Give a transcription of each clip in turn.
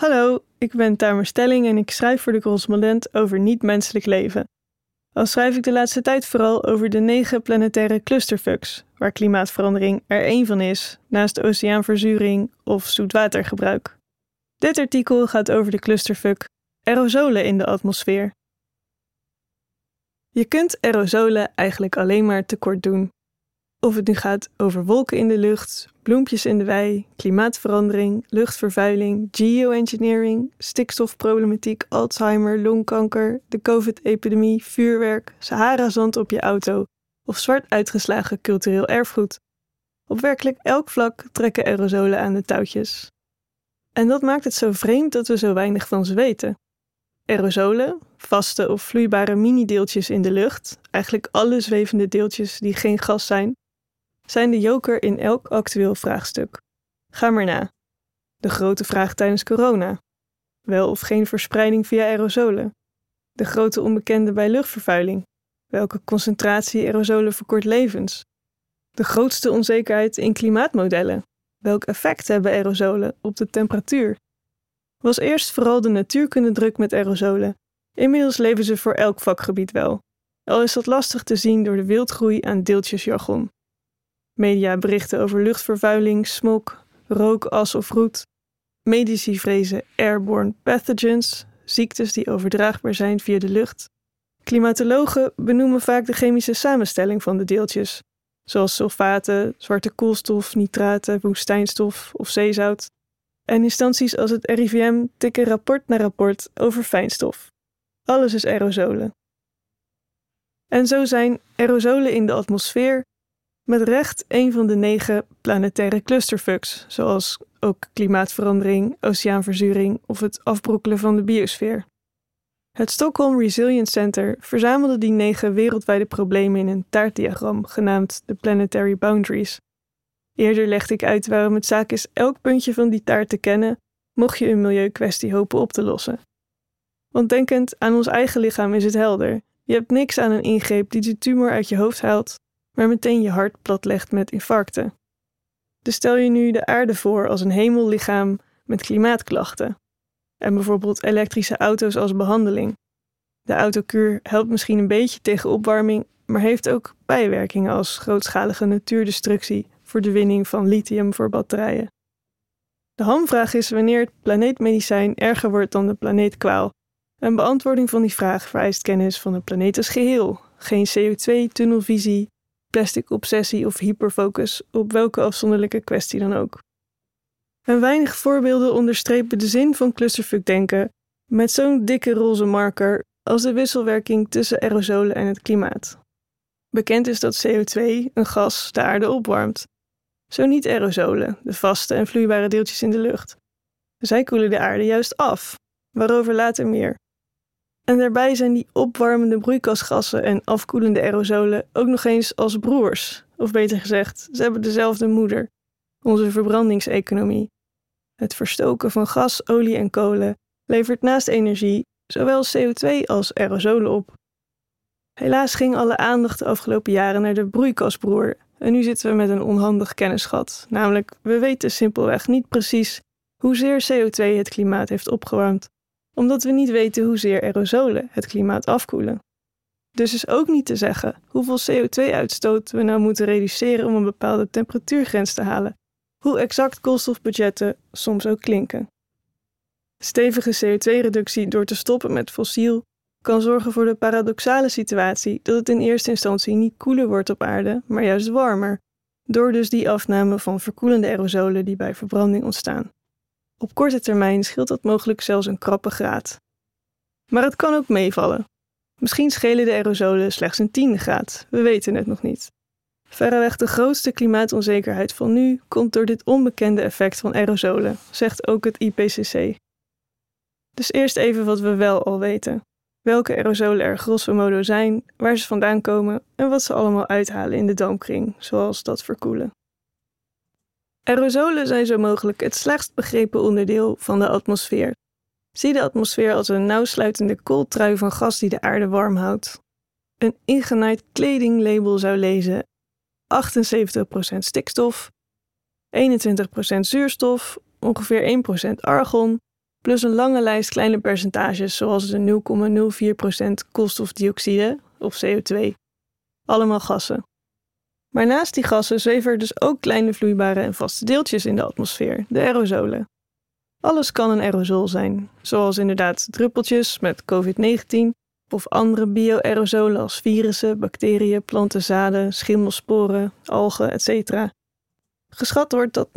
Hallo, ik ben Tamer Stelling en ik schrijf voor de correspondent over niet-menselijk leven. Al schrijf ik de laatste tijd vooral over de negen planetaire clusterfucks, waar klimaatverandering er één van is, naast oceaanverzuring of zoetwatergebruik. Dit artikel gaat over de clusterfuck aerosolen in de atmosfeer. Je kunt aerosolen eigenlijk alleen maar tekort doen. Of het nu gaat over wolken in de lucht, bloempjes in de wei, klimaatverandering, luchtvervuiling, geoengineering, stikstofproblematiek, Alzheimer, longkanker, de COVID-epidemie, vuurwerk, Sahara-zand op je auto of zwart uitgeslagen cultureel erfgoed. Op werkelijk elk vlak trekken aerosolen aan de touwtjes. En dat maakt het zo vreemd dat we zo weinig van ze weten. Aerosolen, vaste of vloeibare mini-deeltjes in de lucht, eigenlijk alle zwevende deeltjes die geen gas zijn, zijn de joker in elk actueel vraagstuk. Ga maar na. De grote vraag tijdens corona. Wel of geen verspreiding via aerosolen. De grote onbekende bij luchtvervuiling. Welke concentratie aerosolen verkort levens? De grootste onzekerheid in klimaatmodellen. Welk effect hebben aerosolen op de temperatuur? Was eerst vooral de natuurkunde druk met aerosolen. Inmiddels leven ze voor elk vakgebied wel. Al is dat lastig te zien door de wildgroei aan deeltjesjargon. Media berichten over luchtvervuiling, smog, rook, as of roet. Medici vrezen airborne pathogens, ziektes die overdraagbaar zijn via de lucht. Klimatologen benoemen vaak de chemische samenstelling van de deeltjes, zoals sulfaten, zwarte koolstof, nitraten, woestijnstof of zeezout. En instanties als het RIVM tikken rapport na rapport over fijnstof. Alles is aerosolen. En zo zijn aerosolen in de atmosfeer met recht een van de negen planetaire clusterfucks, zoals ook klimaatverandering, oceaanverzuring of het afbrokkelen van de biosfeer. Het Stockholm Resilience Center verzamelde die negen wereldwijde problemen in een taartdiagram genaamd de Planetary Boundaries. Eerder legde ik uit waarom het zaak is elk puntje van die taart te kennen, mocht je een milieukwestie hopen op te lossen. Want denkend aan ons eigen lichaam is het helder. Je hebt niks aan een ingreep die de tumor uit je hoofd haalt, maar meteen je hart platlegt met infarcten. Dus stel je nu de aarde voor als een hemellichaam met klimaatklachten. En bijvoorbeeld elektrische auto's als behandeling. De autokuur helpt misschien een beetje tegen opwarming, maar heeft ook bijwerkingen als grootschalige natuurdestructie voor de winning van lithium voor batterijen. De hamvraag is wanneer het planeetmedicijn erger wordt dan de planeetkwaal. Een beantwoording van die vraag vereist kennis van de planeet als geheel, geen CO2-tunnelvisie, plastic obsessie of hyperfocus op welke afzonderlijke kwestie dan ook. En weinig voorbeelden onderstrepen de zin van clusterfuck denken met zo'n dikke roze marker als de wisselwerking tussen aerosolen en het klimaat. Bekend is dat CO2, een gas, de aarde opwarmt. Zo niet aerosolen, de vaste en vloeibare deeltjes in de lucht. Zij koelen de aarde juist af, waarover later meer. En daarbij zijn die opwarmende broeikasgassen en afkoelende aerosolen ook nog eens als broers. Of beter gezegd, ze hebben dezelfde moeder, onze verbrandingseconomie. Het verstoken van gas, olie en kolen levert naast energie zowel CO2 als aerosolen op. Helaas ging alle aandacht de afgelopen jaren naar de broeikasbroer en nu zitten we met een onhandig kennisgat. Namelijk, we weten simpelweg niet precies hoezeer CO2 het klimaat heeft opgewarmd omdat we niet weten hoezeer aerosolen het klimaat afkoelen. Dus is ook niet te zeggen hoeveel CO2-uitstoot we nou moeten reduceren om een bepaalde temperatuurgrens te halen, hoe exact koolstofbudgetten soms ook klinken. Stevige CO2-reductie door te stoppen met fossiel kan zorgen voor de paradoxale situatie dat het in eerste instantie niet koeler wordt op aarde, maar juist warmer, door dus die afname van verkoelende aerosolen die bij verbranding ontstaan. Op korte termijn scheelt dat mogelijk zelfs een krappe graad. Maar het kan ook meevallen. Misschien schelen de aerosolen slechts een tiende graad, we weten het nog niet. Verreweg de grootste klimaatonzekerheid van nu komt door dit onbekende effect van aerosolen, zegt ook het IPCC. Dus eerst even wat we wel al weten. Welke aerosolen er grosso modo zijn, waar ze vandaan komen en wat ze allemaal uithalen in de dampkring, zoals dat verkoelen. Aerosolen zijn zo mogelijk het slechtst begrepen onderdeel van de atmosfeer. Zie de atmosfeer als een nauwsluitende kooltrui van gas die de aarde warm houdt. Een ingenaaid kledinglabel zou lezen 78% stikstof, 21% zuurstof, ongeveer 1% argon plus een lange lijst kleine percentages zoals de 0,04% koolstofdioxide of CO2. Allemaal gassen. Maar naast die gassen zweven er dus ook kleine vloeibare en vaste deeltjes in de atmosfeer, de aerosolen. Alles kan een aerosol zijn, zoals inderdaad druppeltjes met COVID-19 of andere bio-aerosolen als virussen, bacteriën, plantenzaden, schimmelsporen, algen, etc. Geschat wordt dat 90%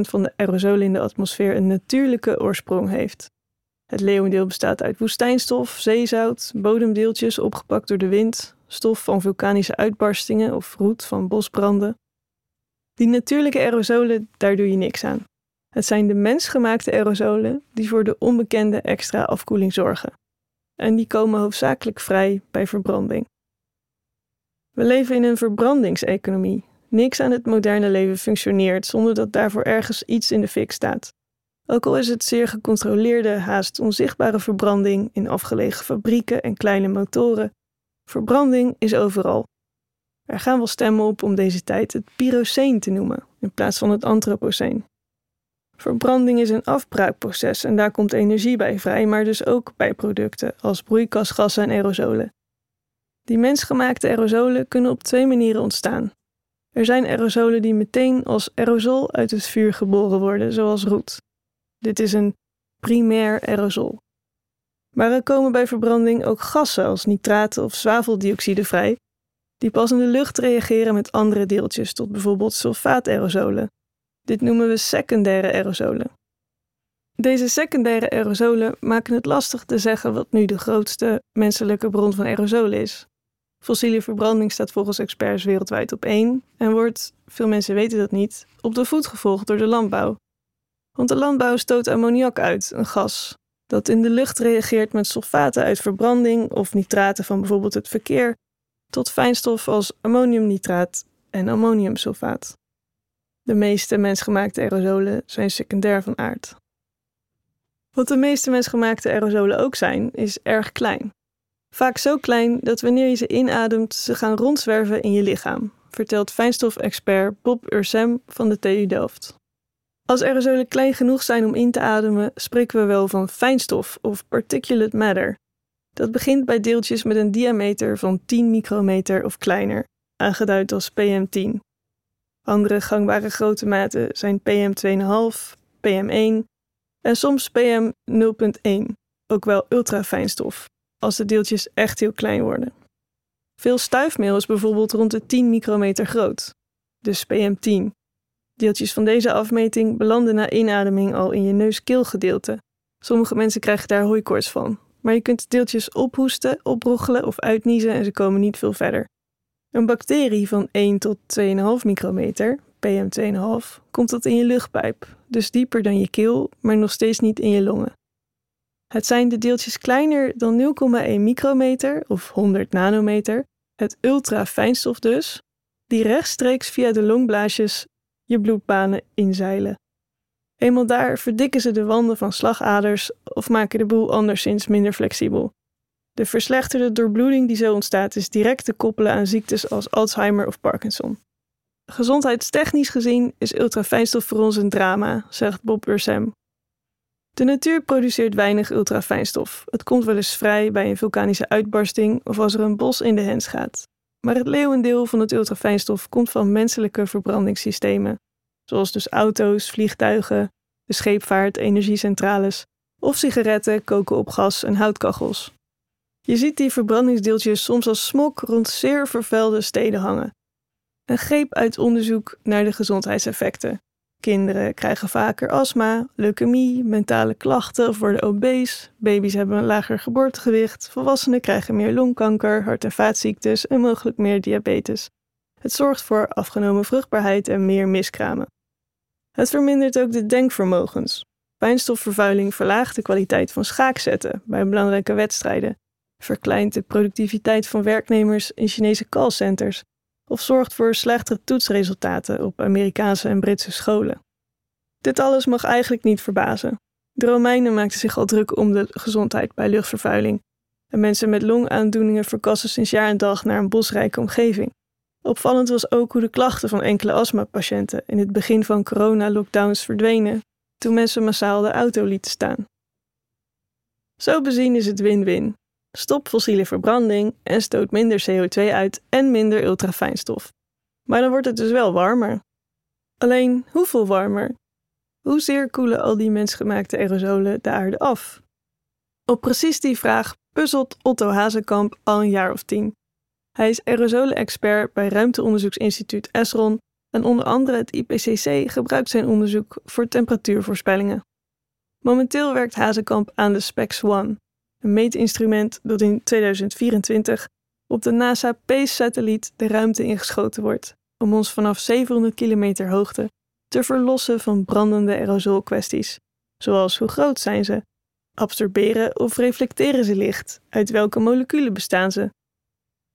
van de aerosolen in de atmosfeer een natuurlijke oorsprong heeft. Het leeuwendeel bestaat uit woestijnstof, zeezout, bodemdeeltjes opgepakt door de wind, stof van vulkanische uitbarstingen of roet van bosbranden. Die natuurlijke aerosolen, daar doe je niks aan. Het zijn de mensgemaakte aerosolen die voor de onbekende extra afkoeling zorgen. En die komen hoofdzakelijk vrij bij verbranding. We leven in een verbrandingseconomie. Niks aan het moderne leven functioneert zonder dat daarvoor ergens iets in de fik staat. Ook al is het zeer gecontroleerde, haast onzichtbare verbranding in afgelegen fabrieken en kleine motoren, verbranding is overal. Er gaan wel stemmen op om deze tijd het pyroceen te noemen in plaats van het antropoceen. Verbranding is een afbraakproces en daar komt energie bij vrij, maar dus ook bijproducten als broeikasgassen en aerosolen. Die mensgemaakte aerosolen kunnen op twee manieren ontstaan. Er zijn aerosolen die meteen als aerosol uit het vuur geboren worden, zoals roet. Dit is een primair aerosol. Maar er komen bij verbranding ook gassen als nitraten of zwaveldioxide vrij, die pas in de lucht reageren met andere deeltjes, tot bijvoorbeeld sulfaaterosolen, dit noemen we secundaire aerosolen. Deze secundaire aerosolen maken het lastig te zeggen wat nu de grootste menselijke bron van aerosolen is. Fossiele verbranding staat volgens experts wereldwijd op één en wordt, veel mensen weten dat niet, op de voet gevolgd door de landbouw. Want de landbouw stoot ammoniak uit, een gas, dat in de lucht reageert met sulfaten uit verbranding of nitraten van bijvoorbeeld het verkeer, tot fijnstof als ammoniumnitraat en ammoniumsulfaat. De meeste mensgemaakte aerosolen zijn secundair van aard. Wat de meeste mensgemaakte aerosolen ook zijn, is erg klein. Vaak zo klein dat wanneer je ze inademt, ze gaan rondzwerven in je lichaam, vertelt fijnstof-expert Bob Ursem van de TU Delft. Als aerosolen klein genoeg zijn om in te ademen, spreken we wel van fijnstof of particulate matter. Dat begint bij deeltjes met een diameter van 10 micrometer of kleiner, aangeduid als PM10. Andere gangbare grote maten zijn PM2,5, PM1 en soms PM 0,1, ook wel ultrafijnstof, als de deeltjes echt heel klein worden. Veel stuifmeel is bijvoorbeeld rond de 10 micrometer groot, dus PM10. Deeltjes van deze afmeting belanden na inademing al in je neus-keelgedeelte. Sommige mensen krijgen daar hooikoorts van, maar je kunt deeltjes ophoesten, opbroggelen of uitniezen en ze komen niet veel verder. Een bacterie van 1 tot 2,5 micrometer, PM2,5, komt tot in je luchtpijp, dus dieper dan je keel, maar nog steeds niet in je longen. Het zijn de deeltjes kleiner dan 0,1 micrometer of 100 nanometer, het ultrafijnstof dus, die rechtstreeks via de longblaasjes je bloedbanen inzeilen. Eenmaal daar verdikken ze de wanden van slagaders of maken de boel anderszins minder flexibel. De verslechterde doorbloeding die zo ontstaat is direct te koppelen aan ziektes als Alzheimer of Parkinson. Gezondheidstechnisch gezien is ultrafijnstof voor ons een drama, zegt Bob Ursem. De natuur produceert weinig ultrafijnstof. Het komt wel eens vrij bij een vulkanische uitbarsting of als er een bos in de hens gaat. Maar het leeuwendeel van het ultrafijnstof komt van menselijke verbrandingssystemen, zoals dus auto's, vliegtuigen, de scheepvaart, energiecentrales of sigaretten, koken op gas en houtkachels. Je ziet die verbrandingsdeeltjes soms als smok rond zeer vervuilde steden hangen. Een greep uit onderzoek naar de gezondheidseffecten. Kinderen krijgen vaker astma, leukemie, mentale klachten of worden obese. Baby's hebben een lager geboortegewicht. Volwassenen krijgen meer longkanker, hart- en vaatziektes en mogelijk meer diabetes. Het zorgt voor afgenomen vruchtbaarheid en meer miskramen. Het vermindert ook de denkvermogens. Fijnstofvervuiling verlaagt de kwaliteit van schaakzetten bij belangrijke wedstrijden verkleint de productiviteit van werknemers in Chinese callcenters of zorgt voor slechtere toetsresultaten op Amerikaanse en Britse scholen. Dit alles mag eigenlijk niet verbazen. De Romeinen maakten zich al druk om de gezondheid bij luchtvervuiling en mensen met longaandoeningen verkassen sinds jaar en dag naar een bosrijke omgeving. Opvallend was ook hoe de klachten van enkele astmapatiënten in het begin van corona-lockdowns verdwenen toen mensen massaal de auto lieten staan. Zo bezien is het win-win. Stop fossiele verbranding en stoot minder CO2 uit en minder ultrafijnstof. Maar dan wordt het dus wel warmer. Alleen, hoeveel warmer? Hoezeer koelen al die mensgemaakte aerosolen de aarde af? Op precies die vraag puzzelt Otto Hazekamp al een jaar of tien. Hij is aerosolen-expert bij ruimteonderzoeksinstituut ESRON en onder andere het IPCC gebruikt zijn onderzoek voor temperatuurvoorspellingen. Momenteel werkt Hazekamp aan de SPEX-1, een meetinstrument dat in 2024 op de NASA PACE-satelliet de ruimte ingeschoten wordt om ons vanaf 700 kilometer hoogte te verlossen van brandende aerosolkwesties, zoals hoe groot zijn ze, absorberen of reflecteren ze licht, uit welke moleculen bestaan ze.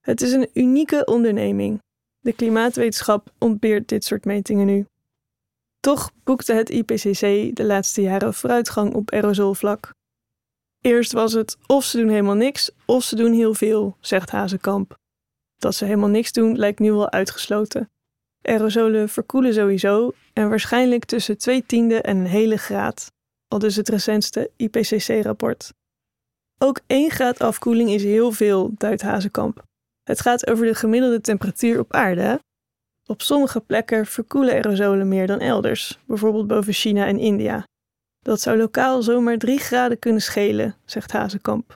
Het is een unieke onderneming. De klimaatwetenschap ontbeert dit soort metingen nu. Toch boekte het IPCC de laatste jaren vooruitgang op aerosolvlak. Eerst was het of ze doen helemaal niks of ze doen heel veel, zegt Hazekamp. Dat ze helemaal niks doen lijkt nu wel uitgesloten. Aerosolen verkoelen sowieso en waarschijnlijk tussen twee tiende en een hele graad, al dus het recentste IPCC-rapport. Ook één graad afkoeling is heel veel, duidt Hazekamp. Het gaat over de gemiddelde temperatuur op aarde. Op sommige plekken verkoelen aerosolen meer dan elders, bijvoorbeeld boven China en India. Dat zou lokaal zomaar 3 graden kunnen schelen, zegt Hazekamp.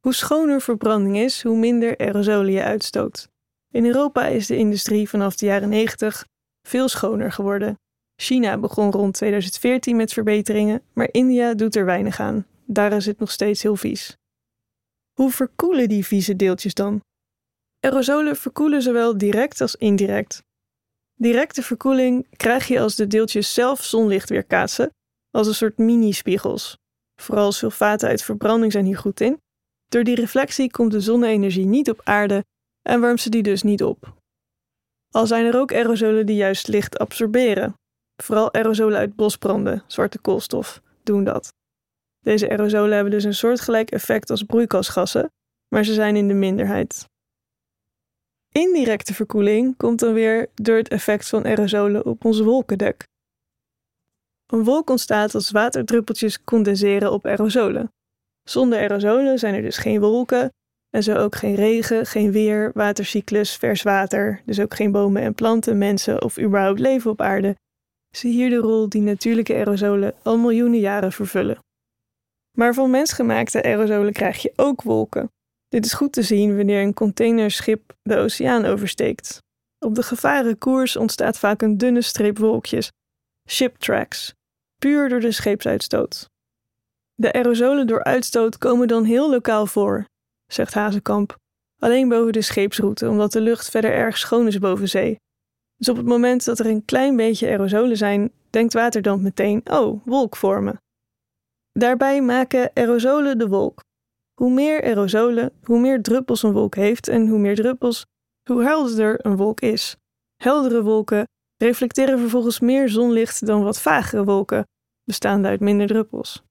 Hoe schoner verbranding is, hoe minder aerosolen je uitstoot. In Europa is de industrie vanaf de jaren 90 veel schoner geworden. China begon rond 2014 met verbeteringen, maar India doet er weinig aan. Daar is het nog steeds heel vies. Hoe verkoelen die vieze deeltjes dan? Aerosolen verkoelen zowel direct als indirect. Directe verkoeling krijg je als de deeltjes zelf zonlicht weerkaatsen, als een soort mini-spiegels. Vooral sulfaten uit verbranding zijn hier goed in. Door die reflectie komt de zonne-energie niet op aarde en warmt ze die dus niet op. Al zijn er ook aerosolen die juist licht absorberen. Vooral aerosolen uit bosbranden, zwarte koolstof, doen dat. Deze aerosolen hebben dus een soortgelijk effect als broeikasgassen, maar ze zijn in de minderheid. Indirecte verkoeling komt dan weer door het effect van aerosolen op ons wolkendek. Een wolk ontstaat als waterdruppeltjes condenseren op aerosolen. Zonder aerosolen zijn er dus geen wolken en zo ook geen regen, geen weer, watercyclus, vers water, dus ook geen bomen en planten, mensen of überhaupt leven op aarde. Zie hier de rol die natuurlijke aerosolen al miljoenen jaren vervullen. Maar van mensgemaakte aerosolen krijg je ook wolken. Dit is goed te zien wanneer een containerschip de oceaan oversteekt. Op de gevaren koers ontstaat vaak een dunne streep wolkjes, ship tracks, puur door de scheepsuitstoot. De aerosolen door uitstoot komen dan heel lokaal voor, zegt Hazekamp. Alleen boven de scheepsroute, omdat de lucht verder erg schoon is boven zee. Dus op het moment dat er een klein beetje aerosolen zijn, denkt waterdamp meteen: oh, wolk vormen. Daarbij maken aerosolen de wolk. Hoe meer aerosolen, hoe meer druppels een wolk heeft en hoe meer druppels, hoe helderder een wolk is. Heldere wolken reflecteren vervolgens meer zonlicht dan wat vagere wolken, bestaande uit minder druppels.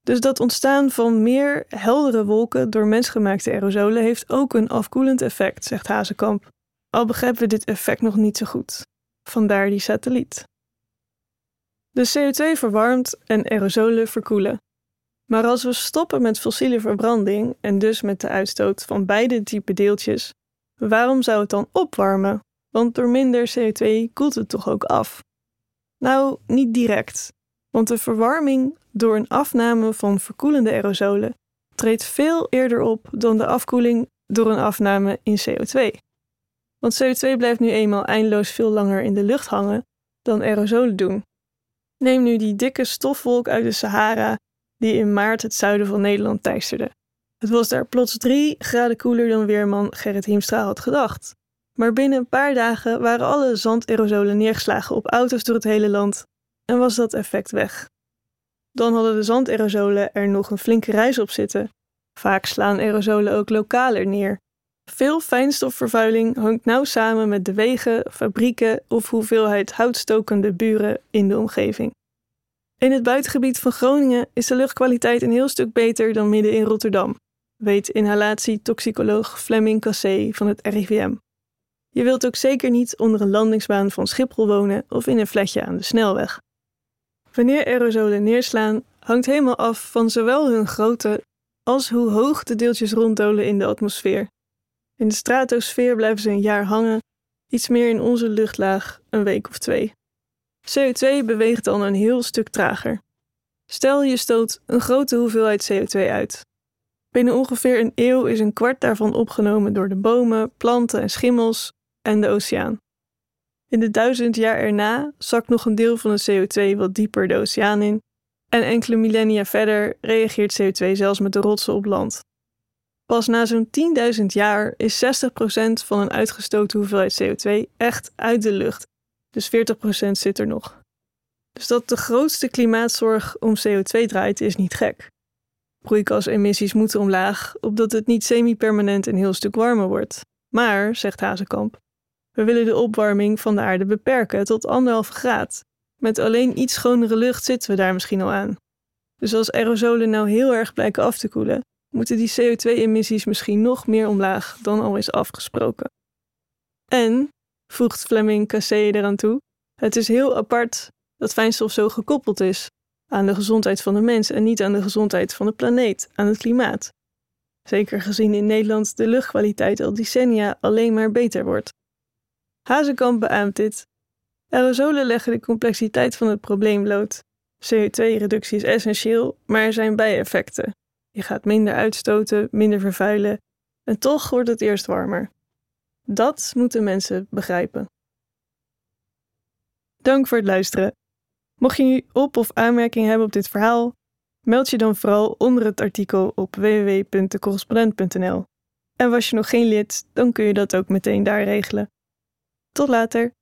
Dus dat ontstaan van meer heldere wolken door mensgemaakte aerosolen heeft ook een afkoelend effect, zegt Hazekamp. Al begrijpen we dit effect nog niet zo goed. Vandaar die satelliet. De CO2 verwarmt en aerosolen verkoelen. Maar als we stoppen met fossiele verbranding en dus met de uitstoot van beide type deeltjes, waarom zou het dan opwarmen? Want door minder CO2 koelt het toch ook af? Nou, niet direct. Want de verwarming door een afname van verkoelende aerosolen treedt veel eerder op dan de afkoeling door een afname in CO2. Want CO2 blijft nu eenmaal eindeloos veel langer in de lucht hangen dan aerosolen doen. Neem nu die dikke stofwolk uit de Sahara die in maart het zuiden van Nederland teisterde. Het was daar plots drie graden koeler dan weerman Gerrit Hiemstra had gedacht. Maar binnen een paar dagen waren alle zandaerosolen neergeslagen op auto's door het hele land en was dat effect weg. Dan hadden de zandaerosolen er nog een flinke reis op zitten. Vaak slaan aerosolen ook lokaler neer. Veel fijnstofvervuiling hangt nauw samen met de wegen, fabrieken of hoeveelheid houtstokende buren in de omgeving. In het buitengebied van Groningen is de luchtkwaliteit een heel stuk beter dan midden in Rotterdam, weet inhalatietoxicoloog Flemming Cassé van het RIVM. Je wilt ook zeker niet onder een landingsbaan van Schiphol wonen of in een flatje aan de snelweg. Wanneer aerosolen neerslaan, hangt helemaal af van zowel hun grootte als hoe hoog de deeltjes ronddolen in de atmosfeer. In de stratosfeer blijven ze een jaar hangen, iets meer in onze luchtlaag een week of twee. CO2 beweegt dan een heel stuk trager. Stel je stoot een grote hoeveelheid CO2 uit. Binnen ongeveer een eeuw is een kwart daarvan opgenomen door de bomen, planten en schimmels en de oceaan. In de duizend jaar erna zakt nog een deel van de CO2 wat dieper de oceaan in en enkele millennia verder reageert CO2 zelfs met de rotsen op land. Pas na zo'n 10.000 jaar is 60% van een uitgestoten hoeveelheid CO2 echt uit de lucht, dus 40% zit er nog. Dus dat de grootste klimaatzorg om CO2 draait is niet gek. Broeikasemissies moeten omlaag, opdat het niet semi-permanent een heel stuk warmer wordt. Maar, zegt Hazekamp, we willen de opwarming van de aarde beperken tot anderhalve graad. Met alleen iets schonere lucht zitten we daar misschien al aan. Dus als aerosolen nou heel erg blijken af te koelen, moeten die CO2-emissies misschien nog meer omlaag dan al is afgesproken. En, voegt Fleming Cassé eraan toe, het is heel apart dat fijnstof zo gekoppeld is aan de gezondheid van de mens en niet aan de gezondheid van de planeet, aan het klimaat. Zeker gezien in Nederland de luchtkwaliteit al decennia alleen maar beter wordt. Hazekamp beaamt dit. Aerosolen leggen de complexiteit van het probleem bloot. CO2-reductie is essentieel, maar er zijn bijeffecten. Je gaat minder uitstoten, minder vervuilen en toch wordt het eerst warmer. Dat moeten mensen begrijpen. Dank voor het luisteren. Mocht je nu op- of aanmerking hebben op dit verhaal, meld je dan vooral onder het artikel op www.decorrespondent.nl. En was je nog geen lid, dan kun je dat ook meteen daar regelen. Tot later.